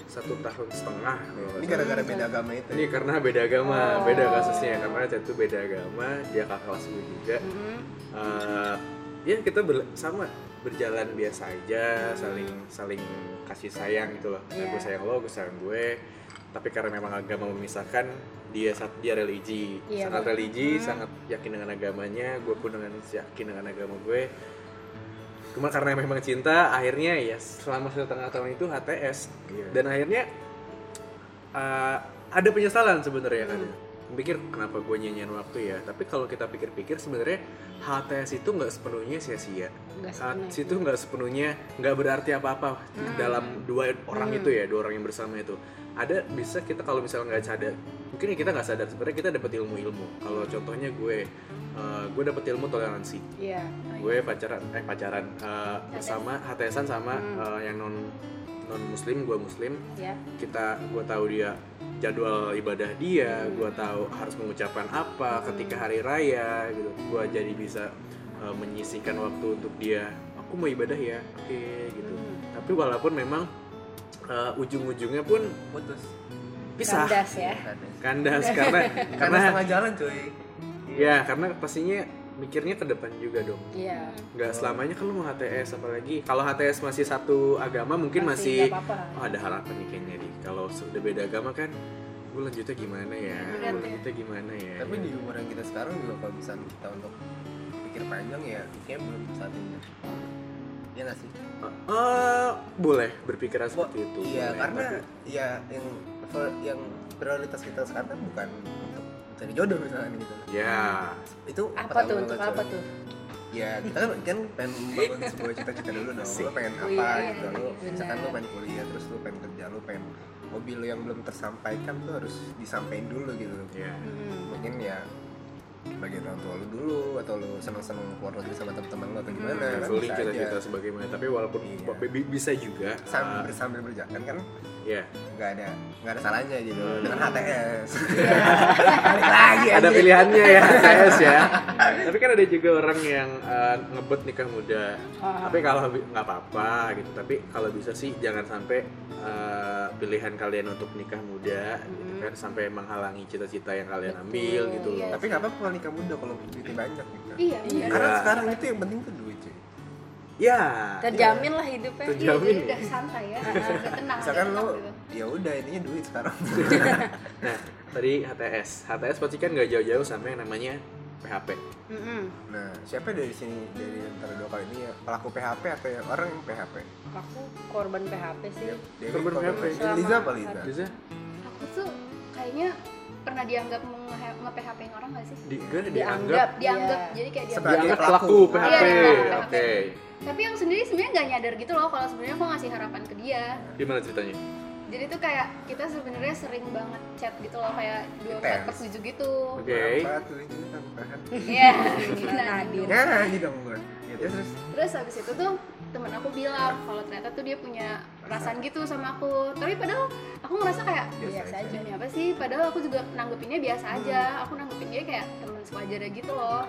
satu tahun setengah. ini gara-gara beda agama itu Ini ya. karena beda agama, Oh. beda kasusnya. Karena itu beda agama, dia kakak kelas gue juga. Hmm. Eh, ya kita sama berjalan biasa aja, saling saling kasih sayang gitu loh. Iya. Gue sayang lo, gue sayang gue. Tapi karena memang agama memisahkan, dia sat- dia religi, Iya, sangat Bang. religi, Hmm. sangat yakin dengan agamanya. Gue pun dengan yakin dengan agama gue. Cuma karena memang cinta, akhirnya ya selama setengah tahun itu HTS Iya. dan akhirnya uh, ada penyesalan sebenarnya kan Hmm. Pikir kenapa gue nyanyian waktu ya? Tapi kalau kita pikir-pikir sebenarnya HTS itu nggak sepenuhnya sia-sia. HTS itu nggak sepenuhnya nggak berarti apa-apa dalam dua orang Hmm. itu ya dua orang yang bersama itu. Ada bisa kita kalau misalnya nggak sadar mungkin ya kita nggak sadar sebenarnya kita dapat ilmu-ilmu. Kalau contohnya gue uh, gue dapat ilmu toleransi. Iya. gue pacaran eh pacaran uh, sama HTSan sama Hmm. uh, yang non non muslim gue muslim. Ya. kita gue tahu dia jadwal ibadah dia gue tahu harus mengucapkan apa ketika hari raya gitu. Gue jadi bisa uh, menyisihkan waktu untuk dia. Aku mau ibadah ya oke gitu. Hmm. tapi walaupun memang uh, ujung-ujungnya pun putus. pisah. Kandas ya. kandas karena karena karena setengah jalan cuy. Ya karena pastinya mikirnya ke depan juga dong Iya. nggak selamanya kan lu mau HTS apalagi kalau HTS masih satu agama mungkin masih, nggak apa-apa. oh ada harapan nih kayaknya nih kalau sudah beda agama kan gue lanjutnya gimana ya gue ya. lanjutnya gimana ya tapi di umuran kita sekarang juga kalau misalnya kita untuk pikir panjang ya kayak belum saatnya ya nggak sih Eh, boleh berpikiran seperti itu iya boleh, karena tapi- ya yang yang prioritas kita sekarang kan bukan mencari jodoh misalnya gitu. Ya. Itu Apa tuh? untuk apa tuh? ya kita kan kan pengen membangun sebuah cita-cita dulu dong. Lo pengen Oh, apa iya, gitu. Lo benar. misalkan lo pengen kuliah terus lo pengen kerja lo pengen hobi lo yang belum tersampaikan tuh harus disampaikan dulu gitu. Ya. Hmm. mungkin ya bagian orang tua lu dulu atau lu seneng-seneng keluar negeri sama teman-teman lu atau gimana kan traveling bisa kita sebagaimana. Tapi walaupun Iya. bi- bisa juga sambil eh, sambil berjalan kan ya nggak ada nggak ada salahnya gitu Hmm. dengan HTS balik lagi ada pilihannya ya HTS ya tapi kan ada juga orang yang eh, ngebet nikah muda Ah. tapi kalau nggak apa-apa gitu tapi kalau bisa sih jangan sampai eh, pilihan kalian untuk nikah muda gitu kan sampai menghalangi cita-cita yang kalian ambil Betul, gitu loh iya. tapi nggak apa-apa kalau nikah muda kalau duitnya banyak gitu Iya, Iya. iya. karena Iya. sekarang itu yang penting tuh ya Terjamin lah hidupnya. Terjamin. udah santai ya, udah tenang. misalkan lo gitu. ya udah intinya duit sekarang nah tadi HTS HTS pasti kan nggak jauh-jauh sama yang namanya PHP Mm-mm. nah siapa dari sini dari antara dua kali ini ya pelaku PHP atau yang orang yang PHP Aku korban PHP sih. Dewi, Korban PHP. Liza apa Liza bisa Aku tuh kayaknya pernah dianggap nge-PHP orang gak sih? di gak Dianggap. dianggap Dianggap, Iya. jadi kayak dianggap. Sebagai pelaku. PHP Iya, oke PHP. Tapi yang sendiri sebenarnya nggak nyadar gitu loh kalau sebenarnya aku ngasih harapan ke dia. gimana ceritanya Jadi tuh kayak kita sebenarnya sering banget chat gitu loh kayak dua empat per tujuh gitu. oke bahan Iya. Nadir. Nah, gitu dong gue. Ya, terus terus Terus habis itu tuh temen aku bilang kalau ternyata tuh dia punya perasaan gitu sama aku. Tapi padahal aku ngerasa kayak Biasa biasa aja. aja nih apa sih? Padahal aku juga nanggepinnya biasa aja. Aku nanggepin dia kayak temen sewajarnya gitu loh.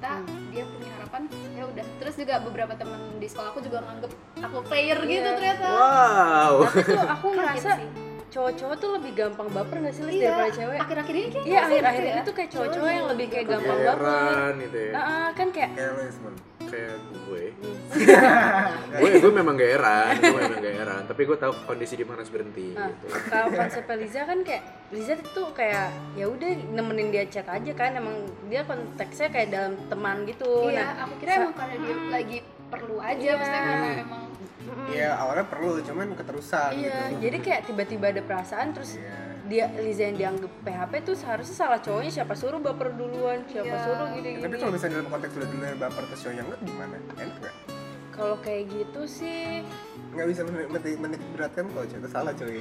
Ternyata dia punya harapan ya udah. Terus juga beberapa temen di sekolah aku juga nganggep aku player gitu Iya. ternyata. wow Tapi tuh aku sih. cowok-cowok tuh lebih gampang baper gak sih Iya, daripada cewek? akhir-akhir ini kayak Iya, gitu akhir-akhir ya. ini tuh kayak cowok-cowok yang lebih kayak gampang baper. gitu ya Nah, ah, kan kayak. Kayak gue gue gue memang gak heran gue memang gak heran tapi gue tahu kondisi di mana harus berhenti Nah, gitu. kalau konsepnya Liza kan kayak Liza tuh kayak ya udah nemenin dia chat aja kan emang dia konteksnya kayak dalam teman gitu. Iya, Nah, aku kira emang karena dia lagi perlu aja Iya. maksudnya karena emang mm-mm. Iya, awalnya perlu, cuman keterusan Iya, gitu. jadi kayak tiba-tiba ada perasaan terus Iya. Dia Liza yang dianggap PHP tuh seharusnya salah cowoknya siapa suruh baper duluan, siapa Iya. suruh Ya, gini-gini. tapi kalau misalnya dalam konteks udah dulu baper terus cowoknya enggak gimana? Enak enggak? kalau kayak gitu sih. Nggak bisa menit, menit, menit beratkan kalau itu salah tahu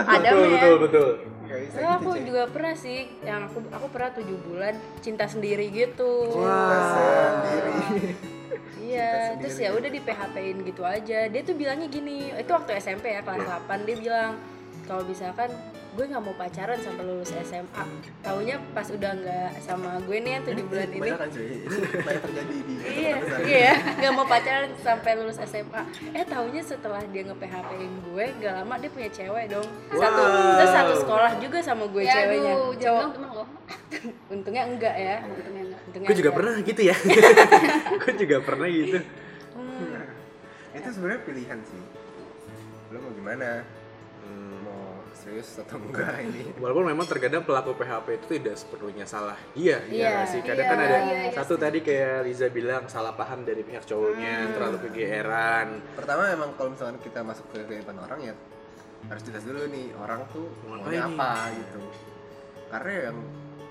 ada betul ya betul. betul. Nggak bisa Oh, gitu aku cuy juga pernah sih yang aku aku pernah tujuh bulan cinta sendiri gitu. Cinta sendiri iya terus ya udah di PHP in gitu aja. Dia tuh bilangnya gini itu waktu SMP ya kelas 8 dia bilang kalau misalkan gue nggak mau pacaran sampai lulus SMA taunya pas udah nggak sama gue nih yang tujuh bulan ini. Kebanyakan cuy. Ini banyak terjadi di iya iya. Nggak mau pacaran sampai lulus SMA eh taunya setelah dia nge PHP in gue gak lama dia punya cewek dong. Satu Wow. terus satu sekolah juga sama gue ya ceweknya. aduh cowok. bilang temen lo. Untungnya enggak ya. Untungnya enggak. Untungnya gue juga enggak. pernah gitu ya. Gue juga pernah gitu. Hmm. itu sebenarnya pilihan sih. Lo mau gimana? Hmm. mau serius atau enggak ini? Walaupun memang terkadang pelaku PHP itu tidak sepenuhnya salah. Iya Iya, nggak sih. Kadang iya, kan ada iya, iya, satu tadi kayak Liza bilang salah paham dari pihak cowoknya, terlalu kegeeran. pertama emang kalau misalkan kita masuk ke kehidupan orang ya harus jelas dulu nih orang tuh Mau maunya apa gitu. Karena yang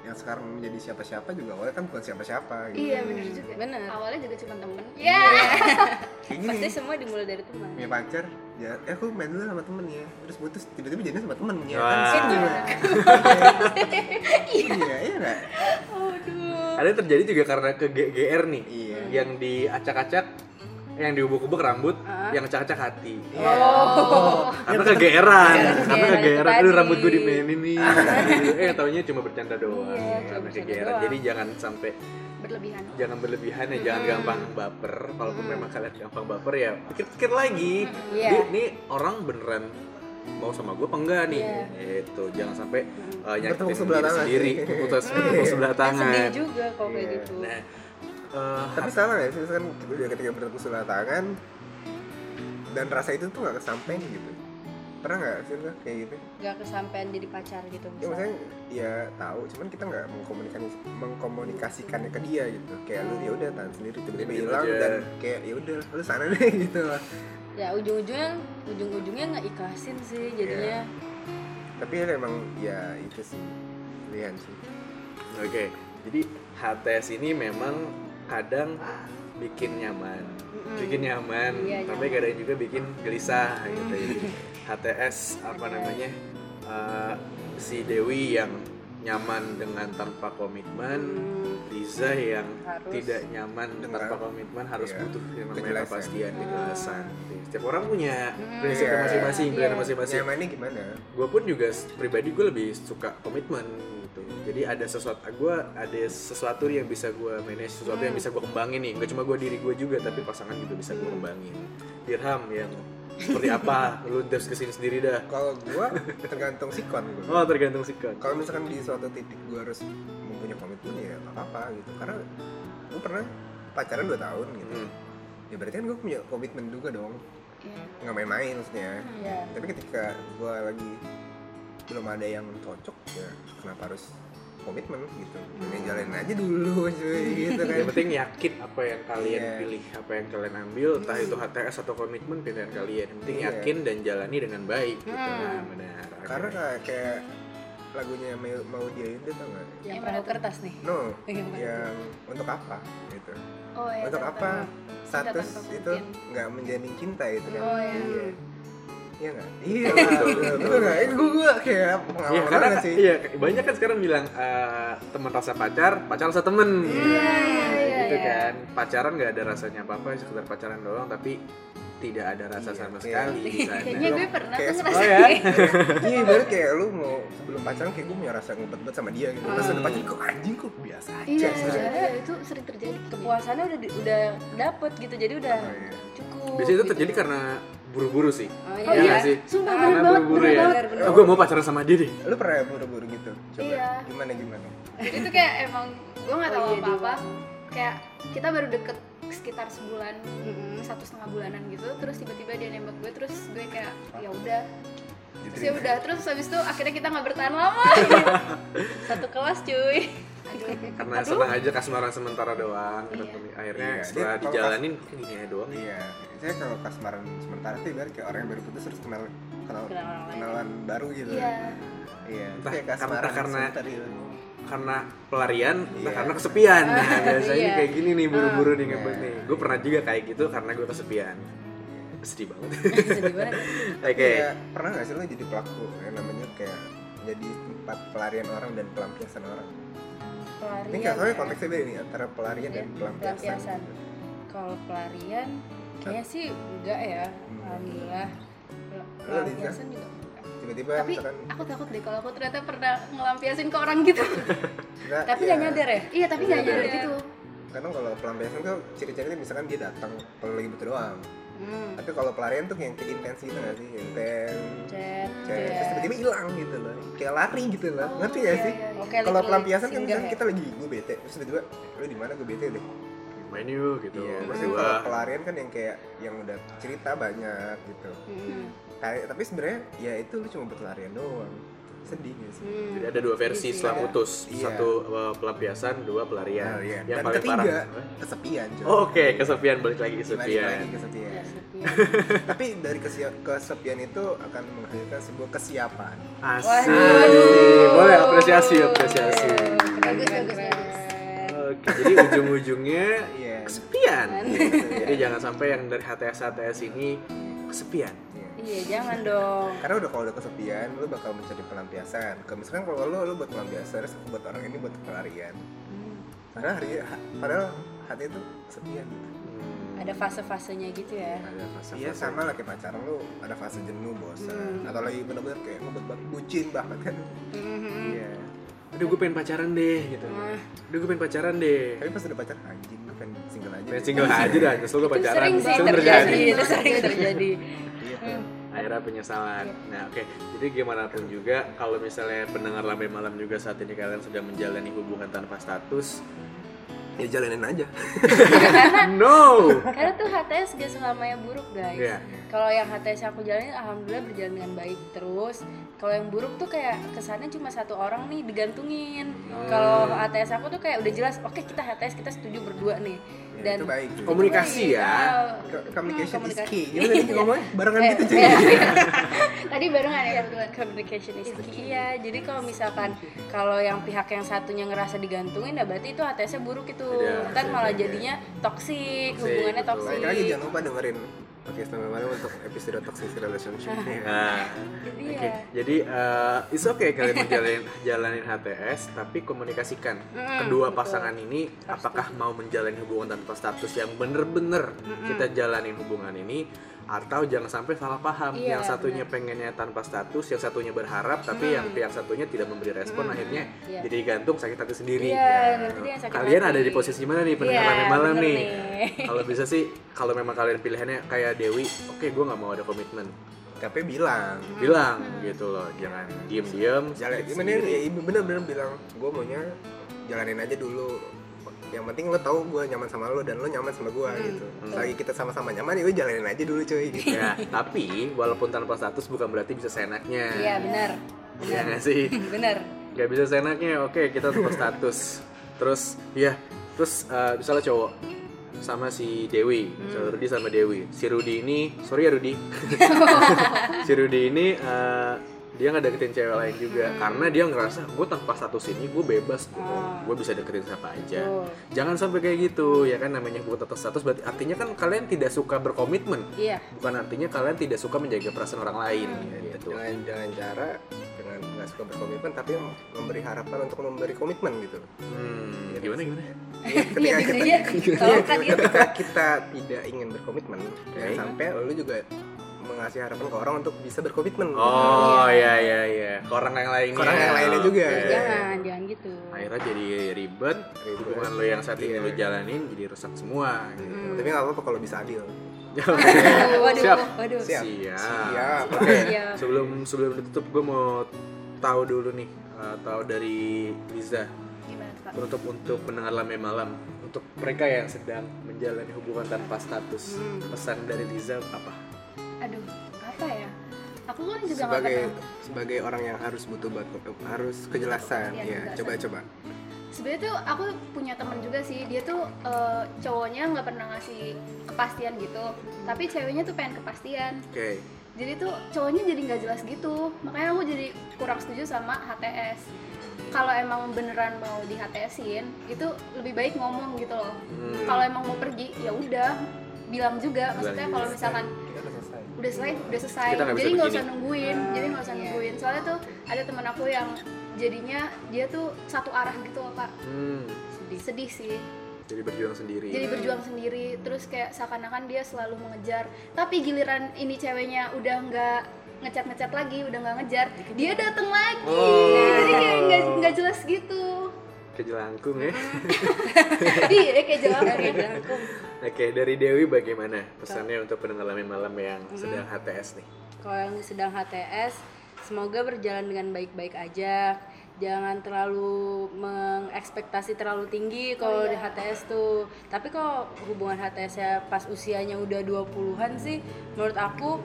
yang sekarang menjadi siapa-siapa juga awalnya kan bukan siapa-siapa gitu. Iya bener juga. Bener. awalnya juga cuma temen. Ya kayak gini. Pasti semua dimulai dari teman. Punya pacar ya eh aku main dulu sama temennya. Terus putus tiba-tiba jadinya sama temennya. Wah. kan gitu iya. Iya nggak? Ada yang terjadi juga karena ke GR nih, iya. Yang diacak-acak, yang diubuk-ubuk rambut, yang acak-acak hati. oh. Karena kegeeran, Iya, karena kegeeran Aduh rambut gue dimainin nih. Eh taunya cuma bercanda doang, Iya, karena bercanda kegeeran. Jadi jangan sampai berlebihan jangan berlebihan ya, jangan gampang baper. Kalaupun memang kalian gampang baper ya pikir-pikir lagi. Iya. Ini, ini orang beneran mau sama gue apa enggak nih? Iya. Itu jangan sampai uh, nyakitin diri tangan. sendiri, putus sebelah kan sedih tangan. juga kalau kayak Iya. gitu Nah, uh, tapi salah nggak sih misalkan udah ketika bertepuk sebelah tangan dan rasa itu tuh nggak kesampaian gitu pernah nggak sih lo kayak gitu? Nggak kesampaian jadi pacar gitu ya misalnya. maksudnya ya tahu cuman kita nggak mengkomunikasi mengkomunikasikannya ke dia gitu. Kayak lu ya udah tahan sendiri tiba-tiba hilang aja. dan kayak ya udah lu sana deh gitu lah. Ya ujung-ujungnya ujung-ujungnya nggak ikhlasin sih jadinya. Tapi ya emang ya itu sih pilihan sih. Oke, jadi HTS ini memang kadang bikin nyaman, Mm-mm. bikin nyaman, Iya, tapi nyaman. kadang juga bikin gelisah gitu. Jadi HTS apa namanya eh, si Dewi yang nyaman dengan tanpa komitmen, Hmm, Liza yang Harus. tidak nyaman Dengan- tanpa komitmen harus iya, butuh yang namanya kejelasan. kepastian, kejelasan. Setiap orang punya Hmm. prinsipnya Iya. masing-masing, pilihan Iya. masing-masing nyamannya gimana gue pun juga pribadi gue lebih suka komitmen gitu jadi ada sesuatu gue ada sesuatu yang bisa gue manage sesuatu yang bisa gue kembangin nih. Gak cuma gue diri gue juga tapi pasangan juga bisa gue kembangin. Dirham yang seperti apa? Lu harus ke sini sendiri dah. Kalau gua tergantung sikon gua. Oh tergantung sikap kalau misalkan di suatu titik gue harus mempunyai komitmen ya nggak apa-apa gitu. Karena gue pernah pacaran 2 tahun gitu. Hmm. ya berarti kan gue punya komitmen juga dong. Iya. nggak main-main maksudnya. Iya. tapi ketika gue lagi belum ada yang cocok ya kenapa harus komitmen gitu. Ini jalanin aja dulu cuy gitu kan. Yang penting yakin apa yang kalian Iya. pilih apa yang kalian ambil entah itu HTS atau komitmen pilihan kalian. Yang penting Iya. yakin dan jalani dengan baik gitu. Hmm. nah benar. Karena kayak, kayak lagunya mau, mau dia itu tau nggak? Yang tuh? kertas nih. No Yang mana yang untuk apa gitu. Oh ya untuk apa? status itu nggak menjamin cinta gitu kan? Oh, iya. iya iya nggak iya Betul. betul nggak gue gue kayak Iya, pengalaman karena sih iya banyak kan sekarang bilang eh, teman rasa pacar, pacar rasa temen. Iya, iya, gitu iya. kan. Pacaran nggak ada rasanya apa-apa, sekedar pacaran doang, tapi tidak ada rasa Iya, sama iya. sekali kayaknya gue pernah Kayak tuh se- Oh ya? iya baru kayak lu mau sebelum pacaran kayak gue punya rasa ngebet-bet sama dia gitu pas Hmm. udah pacaran kok anjing kok biasa aja iya iya, itu sering terjadi kepuasannya udah udah dapet gitu jadi udah Oh, iya. cukup Biasanya itu gitu. terjadi karena buru-buru sih. oh, oh Iya iya nggak sih? sumpah Karena bener banget buru-buru ya. bener. Oh, gue mau pacaran sama dia deh. lu pernah ya buru-buru gitu coba Iya. gimana gimana jadi tuh kayak emang gue nggak tahu Oh, iya, apa-apa kayak kita baru deket sekitar sebulan Mm-mm. satu setengah bulanan gitu terus tiba-tiba dia nembak gue terus gue kayak ya udah terus ya udah terus habis itu akhirnya kita nggak bertahan lama satu kelas cuy Karena senang aja kasmaran sementara doang. Iya. Tapi Akhirnya Iya, setelah dijalanin kok gini aja doang. iya saya kalau kasmaran sementara tuh ibarat kayak orang yang baru putus terus kenal kenal Kenal orang lain. kenalan baru gitu iya iya Entah kayak karena- kasmaran karena- sebentar gitu karena pelarian nah Iya. karena kesepian nah, biasanya Iya. kayak gini nih buru-buru nih Nah. nih gue pernah juga kayak gitu karena gue kesepian sedih banget Sedih banget. oke Kayak pernah gak sih lo jadi pelaku yang namanya kayak jadi tempat pelarian orang dan pelampiasan orang? Pelarian. Ini soalnya ya. konteksnya beda nih antara pelarian dan Dan pelampiasan. pelampiasan. Kalau pelarian kayaknya sih enggak ya. Alhamdulillah. Lo, Liza? Pelampiasan juga enggak. Tiba-tiba tapi misalkan aku takut deh kalau aku ternyata pernah ngelampiasin ke orang gitu kita, Tapi ya, nggak nyadar ya? iya tapi nggak nyadar Iya. gitu Karena kalau pelampiasan tuh ciri-cirinya misalkan dia datang kalau lagi butuh doang. Hmm. Tapi kalau pelarian tuh yang kayak intens gitu gak sih? Intens. Terus ya. tiba-tiba hilang gitu loh. Kayak lari gitu loh. Oh, Ngerti iya, gak sih? iya, iya. Kalau pelampiasan kan misalkan ya? kita lagi gue bete, terus tiba-tiba lu di mana gue bete deh. main yuk gitu Iya, maksudnya kalau pelarian kan yang kayak yang udah cerita banyak gitu. Hmm. Kayak tapi sebenarnya ya itu lu cuma berlarian doang. Sedih gak sih? Hmm. Jadi ada dua versi Iya sih, setelah ya. putus. Iya. Satu uh, pelampiasan, dua pelarian. Pelarian. Yang Dan paling ketiga parah. kesepian. Oh, Oke, kesepian balik lagi Balik kesepian. lagi kesepian. Ya, sepi. Tapi dari kesepian itu akan menghasilkan sebuah kesiapan. Asik. Waduh. Boleh apresiasi, apresiasi. Bagus, bagus, bagus. Oke, jadi ujung-ujungnya Iya. kesepian. Iya. Jadi jangan sampai yang dari HTS HTS ini kesepian. Iya. Iya, jangan dong. Karena udah kalau udah kesepian, lu bakal mencari pelampiasan. Kalau misalkan kalau lu lu buat pelampiasan, terus buat orang ini buat pelarian. Hmm. Karena hari ha- padahal hati itu kesepian gitu. Hmm. Ada fase-fasenya gitu ya. Ada fase-fase. Iya sama lah kayak pacaran lu ada fase jenuh, bosan, Hmm. atau lagi bener-bener kayak ngebet banget bucin banget kan. Mhm. Iya. Aduh, gue pengen pacaran deh gitu. Nah, Aduh, gue pengen pacaran deh. Tapi pas udah pacaran anjing gue pengen single aja. Pengen single aja dah, nyesel gue itu pacaran. sering sih Sering terjadi. Itu sering terjadi. Gitu. akhirnya penyesalan. Nah, oke. Jadi gimana pun juga kalau misalnya pendengar lambe malam juga saat ini kalian sedang menjalani hubungan tanpa status, Ya jalanin aja. no. Karena tuh HTS gak selamanya buruk guys. Iya. Kalau yang HTS aku jalanin alhamdulillah berjalan dengan baik terus. Kalau yang buruk tuh kayak kesannya cuma satu orang nih digantungin. Hmm. Kalau HTS aku tuh kayak udah jelas, oke kita HTS kita setuju berdua nih. Ya, Dan itu baik. Komunikasi Itu ya. baik. Co- Communication Hmm, is komunikasi. key. Gimana tadi ngomongnya barengan Eh, gitu cuy. iya. tadi barengan ya kebetulan communication is key iya jadi kalau misalkan kalau yang pihak yang satunya ngerasa digantungin ya berarti itu HTS-nya buruk itu Iya, ntar iya, malah iya. jadinya toksik Toxic, hubungannya toksik lagi jangan lupa dengerin podcast nama malam untuk episode toxic relationship. Ya. Nah, Jadi oke. ya. Jadi uh, it's okay kalian menjalanin jalanin HTS, tapi komunikasikan Mm, kedua betul. pasangan ini apakah mau menjalani hubungan tanpa status yang bener-bener kita jalanin hubungan ini atau jangan sampai salah paham. Iya, yang satunya pengennya tanpa status yang satunya berharap tapi yang pihak satunya tidak memberi respon akhirnya Iya. jadi gantung sakit hati sendiri. Iya, Ya. sakit kalian hati. ada di posisi mana nih pendengar Iya, Rame malam bener nih? nih. kalau bisa sih kalau memang kalian pilihannya kayak Dewi oke gue nggak mau ada komitmen. Tapi bilang, bilang gitu loh. Jangan diem diem jalan gimana ya ibu bener-bener bilang gue maunya jalanin aja dulu yang penting lo tahu gue nyaman sama lo dan lo nyaman sama gue gitu. Selagi kita sama-sama nyaman ya jalanin aja dulu cuy gitu. Ya tapi walaupun tanpa status bukan berarti bisa seenaknya. Iya benar. Iya nggak sih? Benar. Nggak bisa seenaknya oke kita tanpa status. Terus ya terus eh, misalnya cowok sama si Dewi, misalnya Rudi sama Dewi. Si Rudi ini, sorry ya Rudi. si Rudi ini eh, dia nggak deketin cewek lain juga. Karena dia ngerasa gue tanpa status ini gue bebas gue Ah. gue bisa deketin siapa aja. Betul. jangan sampai kayak gitu ya kan namanya gue tanpa status berarti artinya kan kalian tidak suka berkomitmen. Iya. Bukan artinya kalian tidak suka menjaga perasaan orang lain Iya, gitu. Dengan jalan cara dengan nggak suka berkomitmen tapi memberi harapan untuk memberi komitmen gitu. Hmm, gimana gimana? Iya, ketika iya kita, kan ya. ketika kita tidak ingin berkomitmen jangan sampai lu juga mengasih harapan ke orang untuk bisa berkomitmen Oh iya iya iya. Ke orang yang lainnya. Ke orang yang lainnya juga. Oke. jangan jangan gitu Akhirnya jadi ribet. Ribet. Hubungan lo yang saat ini Iya. lo jalanin jadi rusak semua. Gitu. tapi nggak apa-apa kalau bisa adil waduh Siap. waduh Siap. Siap. Siap. Oke. Siap. Sebelum sebelum ditutup gue mau tahu dulu nih. eh, tahu dari Liza gimana Kak? penutup untuk pendengar lame malam untuk mereka yang sedang menjalani hubungan tanpa status Hmm. pesan dari Liza apa? Aduh apa ya? Aku kan juga nggak sebagai pernah. sebagai orang yang harus butuh buat- harus kejelasan. Ya kejelasan. coba coba. Sebenarnya tuh aku punya temen juga sih. Dia tuh eh, cowoknya nggak pernah ngasih kepastian gitu. Tapi ceweknya tuh pengen kepastian. Oke. jadi tuh cowoknya jadi nggak jelas gitu. Makanya aku jadi kurang setuju sama HTS kalau emang beneran mau di HTSin itu lebih baik ngomong gitu loh. Hmm. kalau emang mau pergi ya udah. Bilang juga maksudnya kalau misalkan udah selesai udah selesai. Kita bisa jadi nggak usah nungguin jadi nggak usah iya. nungguin. Soalnya tuh ada teman aku yang jadinya dia tuh satu arah gitu loh kak Hmm, sedih. Sedih sih. Jadi berjuang sendiri. jadi berjuang sendiri terus kayak seakan-akan dia selalu mengejar. Tapi giliran ini ceweknya udah nggak ngecat ngecat lagi udah nggak ngejar dia dateng lagi. Oh. jadi kayak nggak nggak jelas gitu Kejelangkung ya. iya kayak belakang. Oke, dari Dewi bagaimana pesannya untuk pendengar Lamin Malam yang sedang HTS nih? kalau yang sedang HTS semoga berjalan dengan baik-baik aja. Jangan terlalu mengekspektasi terlalu tinggi kalau di HTS tuh. Tapi kalau hubungan HTS ya pas usianya udah 20-an sih menurut aku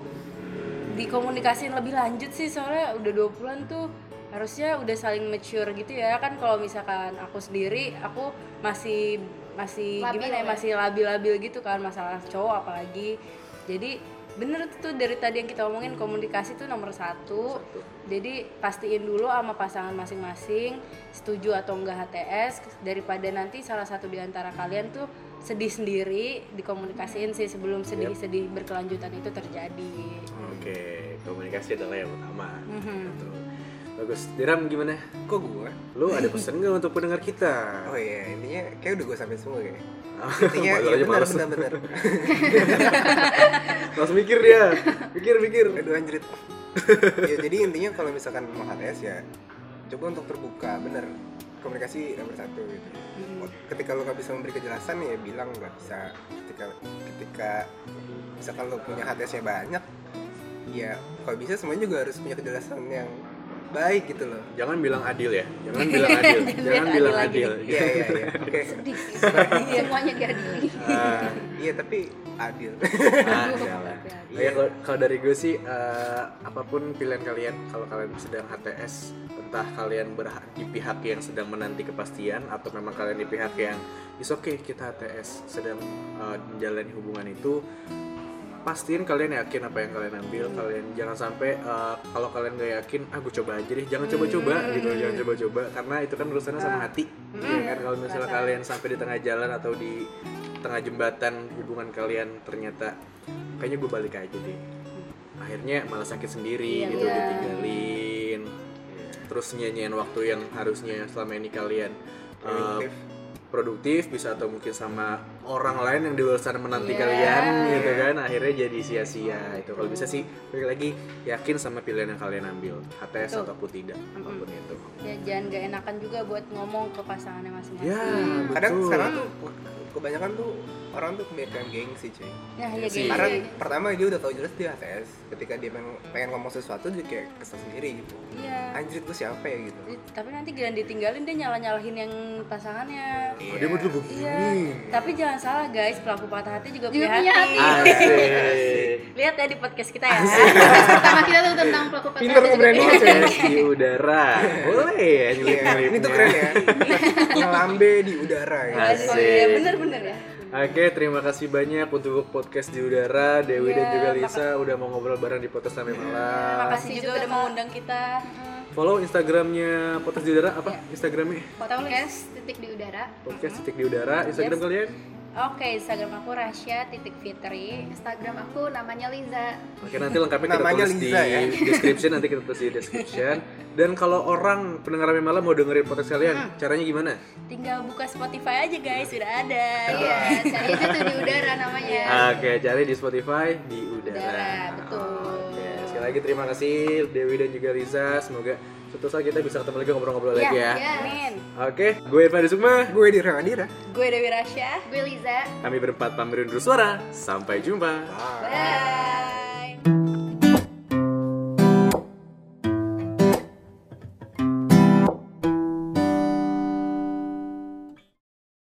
dikomunikasiin lebih lanjut sih. Soalnya udah 20-an tuh harusnya udah saling mature gitu ya kan kalau misalkan aku sendiri aku masih masih Labil gimana ya ya? masih labil-labil gitu kan masalah cowok apalagi jadi bener tuh dari tadi yang kita omongin komunikasi tuh nomor satu jadi pastiin dulu sama pasangan masing-masing setuju atau enggak HTS daripada nanti salah satu di antara kalian tuh sedih sendiri dikomunikasiin sih sebelum sedih-sedih berkelanjutan itu terjadi Oke, komunikasi adalah yang utama. Mhm. Betul. Bagus. Diram gimana? kok gue Lu ada pesan nggak untuk pendengar kita? oh iya intinya kayak udah gue sampai semua kayak Ah, intinya ya benar benar benar Langsung mikir dia. Mikir mikir. aduh anjrit ya jadi intinya kalau misalkan mau HTS ya coba untuk terbuka bener komunikasi nomor satu gitu ketika lo nggak bisa memberi kejelasan ya bilang nggak bisa ketika ketika misalkan lo punya HTS nya banyak ya kalau bisa semuanya juga harus punya kejelasan yang baik gitu loh. Jangan bilang adil ya. Jangan bilang adil. Jangan bilang Adil. iya iya iya. Oke. Sedih sih. Semuanya diadili. Ah, iya tapi adil. Ah, jangan. Ya, kalau- kalau dari gue sih eh, apa pun pilihan kalian kalau kalian sedang HTS entah kalian berhak di pihak yang sedang menanti kepastian atau memang kalian di pihak yang is okay kita HTS sedang eh, menjalani hubungan itu pastiin kalian yakin apa yang kalian ambil kalian jangan sampai eh, kalau kalian nggak yakin ah gue coba aja deh jangan coba-coba gitu jangan coba-coba karena itu kan urusannya sama hati ya kan? Kalau misalnya kalian sampai di tengah jalan atau di tengah jembatan hubungan kalian ternyata kayaknya gue balik aja deh akhirnya malah sakit sendiri Iya, gitu iya. ditinggalin terus nyanyiin waktu yang harusnya selama ini kalian uh, Produktif. bisa atau mungkin sama orang lain yang di luar sana menanti Iya. kalian gitu kan akhirnya jadi sia-sia itu kalau bisa sih balik lagi yakin sama pilihan yang kalian ambil HTS Betul. ataupun tidak apa pun itu ya jangan gak enakan juga buat ngomong ke pasangannya masing-masing ya kadang betul. sekarang tuh kebanyakan tuh orang tuh kebanyakan gengsi cuy. Nah Iya ya sih. gengsi. karena pertama dia udah tahu jelas dia HTS ketika dia pengen, pengen ngomong sesuatu dia kayak kesel sendiri gitu. Iya. Anjir tuh siapa ya gitu. Tapi nanti giliran ditinggalin dia nyalah nyalahin yang pasangannya. Oh, dia mau dulu iya. begini. Tapi jangan salah guys pelaku patah hati juga, Juga punya hati, hati. Lihat ya di podcast kita ya. Pertama kita tuh tentang pelaku patah Pinter hati juga. Di udara. Boleh ya Iya, ini tuh keren ya. Ngelambe di udara ya. Asik. oh iya bener-bener ya Oke, terima kasih banyak untuk podcast di udara Dewi dan Iya, juga Lisa udah mau ngobrol bareng di podcast Sampai Malam. makasih juga udah mengundang kita Follow Instagramnya podcast di udara apa? Iya. Instagramnya podcast titik di udara podcast titik di udara. Instagram Yes. kalian? Oke instagram aku Rasya titik Fitri Instagram aku namanya Liza Oke, nanti lengkapnya kita Namanya tulis Liza, di ya. description. Nanti kita tulis di description. Dan kalau orang pendengar Sampai Malam mau dengerin podcast kalian, caranya gimana? tinggal buka Spotify aja guys sudah ada iya cari aja tuh di udara namanya Oke, cari di Spotify di udara. Udara, betul. Oke, sekali lagi terima kasih Dewi dan juga Lisa. Semoga suatu saat kita bisa ketemu lagi ngobrol-ngobrol ya, lagi ya. ya. amin Oke, gue Irfan Sukma. gue di Ramadira gue Dewi Rasya gue Liza Kami berempat pamir undur suara. Sampai jumpa. Bye. Bye.